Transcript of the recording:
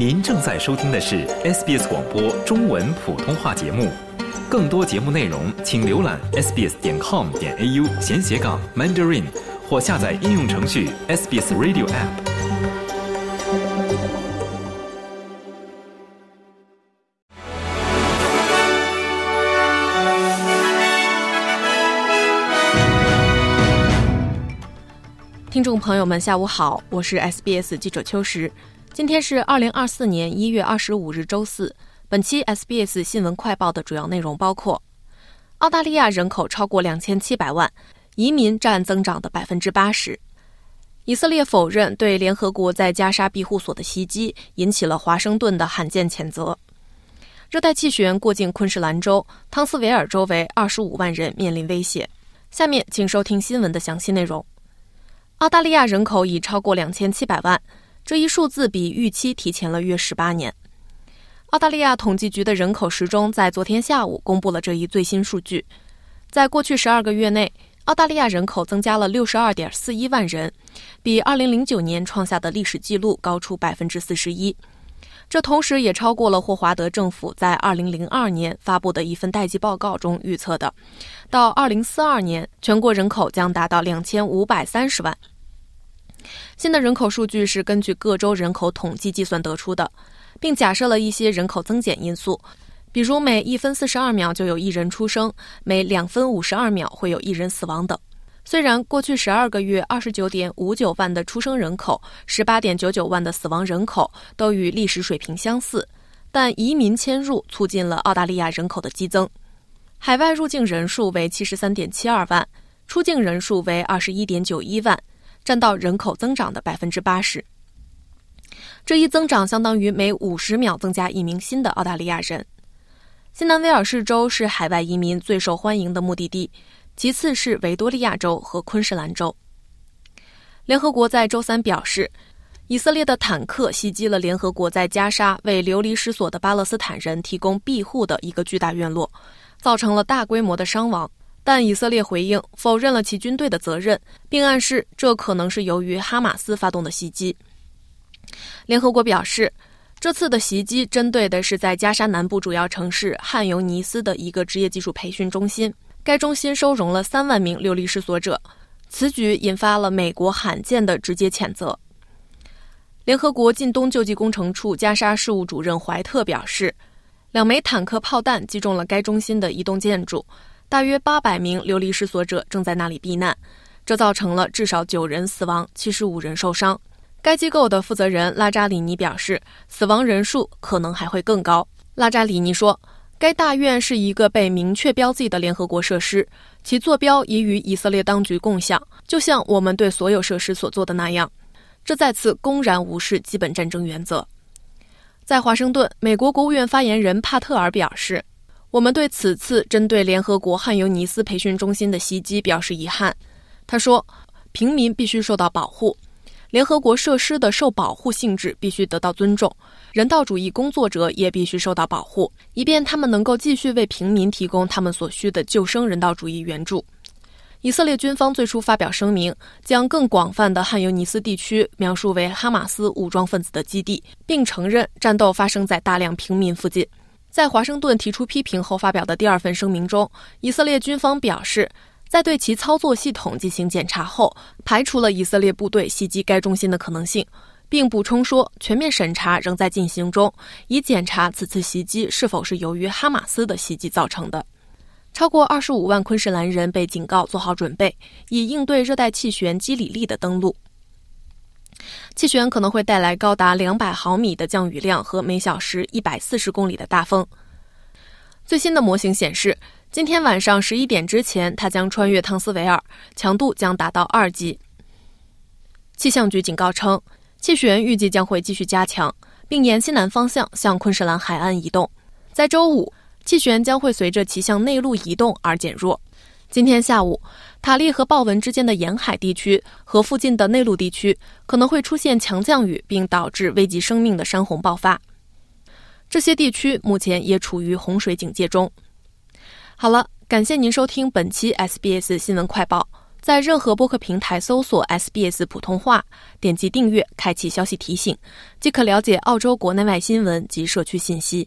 您正在收听的是 SBS 广播中文普通话节目，更多节目内容请浏览 sbs 点 com 点 au 闲斜杠 mandarin 或下载应用程序 SBS Radio App。听众朋友们，下午好，我是 SBS 记者秋实。今天是二零二四年一月二十五日，周四。本期 SBS 新闻快报的主要内容包括：澳大利亚人口超过两千七百万，移民占增长的百分之八十；以色列否认对联合国在加沙庇护所的袭击，引起了华盛顿的罕见谴责；热带气旋过境昆士兰州，汤斯维尔周围二十五万人面临威胁。下面请收听新闻的详细内容。澳大利亚人口已超过两千七百万，这一数字比预期提前了约十八年。澳大利亚统计局的人口时钟在昨天下午公布了这一最新数据，在过去十二个月内，澳大利亚人口增加了六十二点四一万人，比二零零九年创下的历史记录高出百分之四十一。这同时也超过了霍华德政府在二零零二年发布的一份待计报告中预测的，到二零四二年全国人口将达到两千五百三十万。新的人口数据是根据各州人口统计计算得出的，并假设了一些人口增减因素，比如每一分四十二秒就有一人出生，每两分五十二秒会有一人死亡等。虽然过去十二个月二十九点五九万的出生人口、十八点九九万的死亡人口都与历史水平相似，但移民迁入促进了澳大利亚人口的激增。海外入境人数为七十三点七二万，出境人数为二十一点九一万，占到人口增长的百分之八十。这一增长相当于每五十秒增加一名新的澳大利亚人。新南威尔士州是海外移民最受欢迎的目的地。其次是维多利亚州和昆士兰州。联合国在周三表示，以色列的坦克袭击了联合国在加沙为流离失所的巴勒斯坦人提供庇护的一个巨大院落，造成了大规模的伤亡。但以色列回应否认了其军队的责任，并暗示这可能是由于哈马斯发动的袭击。联合国表示，这次的袭击针对的是在加沙南部主要城市汉尤尼斯的一个职业技术培训中心。该中心收容了三万名流离失所者，此举引发了美国罕见的直接谴责。联合国近东救济工程处加沙事务主任怀特表示，两枚坦克炮弹击中了该中心的一栋建筑，大约八百名流离失所者正在那里避难，这造成了至少九人死亡、七十五人受伤。该机构的负责人拉扎里尼表示，死亡人数可能还会更高。拉扎里尼说。该大院是一个被明确标记的联合国设施，其坐标已与以色列当局共享，就像我们对所有设施所做的那样。这再次公然无视基本战争原则。在华盛顿，美国国务院发言人帕特尔表示：“我们对此次针对联合国汉尤尼斯培训中心的袭击表示遗憾。”他说：“平民必须受到保护。”联合国设施的受保护性质必须得到尊重，人道主义工作者也必须受到保护，以便他们能够继续为平民提供他们所需的救生人道主义援助。以色列军方最初发表声明，将更广泛的汉尤尼斯地区描述为哈马斯武装分子的基地，并承认战斗发生在大量平民附近。在华盛顿提出批评后发表的第二份声明中，以色列军方表示。在对其操作系统进行检查后，排除了以色列部队袭击该中心的可能性，并补充说，全面审查仍在进行中，以检查此次袭击是否是由于哈马斯的袭击造成的。超过二十五万昆士兰人被警告做好准备，以应对热带气旋基里利的登陆。气旋可能会带来高达两百毫米的降雨量和每小时一百四十公里的大风。最新的模型显示。今天晚上十一点之前，它将穿越汤斯维尔，强度将达到二级。气象局警告称，气旋预计将会继续加强，并沿西南方向向昆士兰海岸移动。在周五，气旋将会随着其向内陆移动而减弱。今天下午，塔利和鲍文之间的沿海地区和附近的内陆地区可能会出现强降雨，并导致危及生命的山洪爆发。这些地区目前也处于洪水警戒中。好了，感谢您收听本期 SBS 新闻快报。在任何播客平台搜索 SBS 普通话，点击订阅，开启消息提醒，即可了解澳洲国内外新闻及社区信息。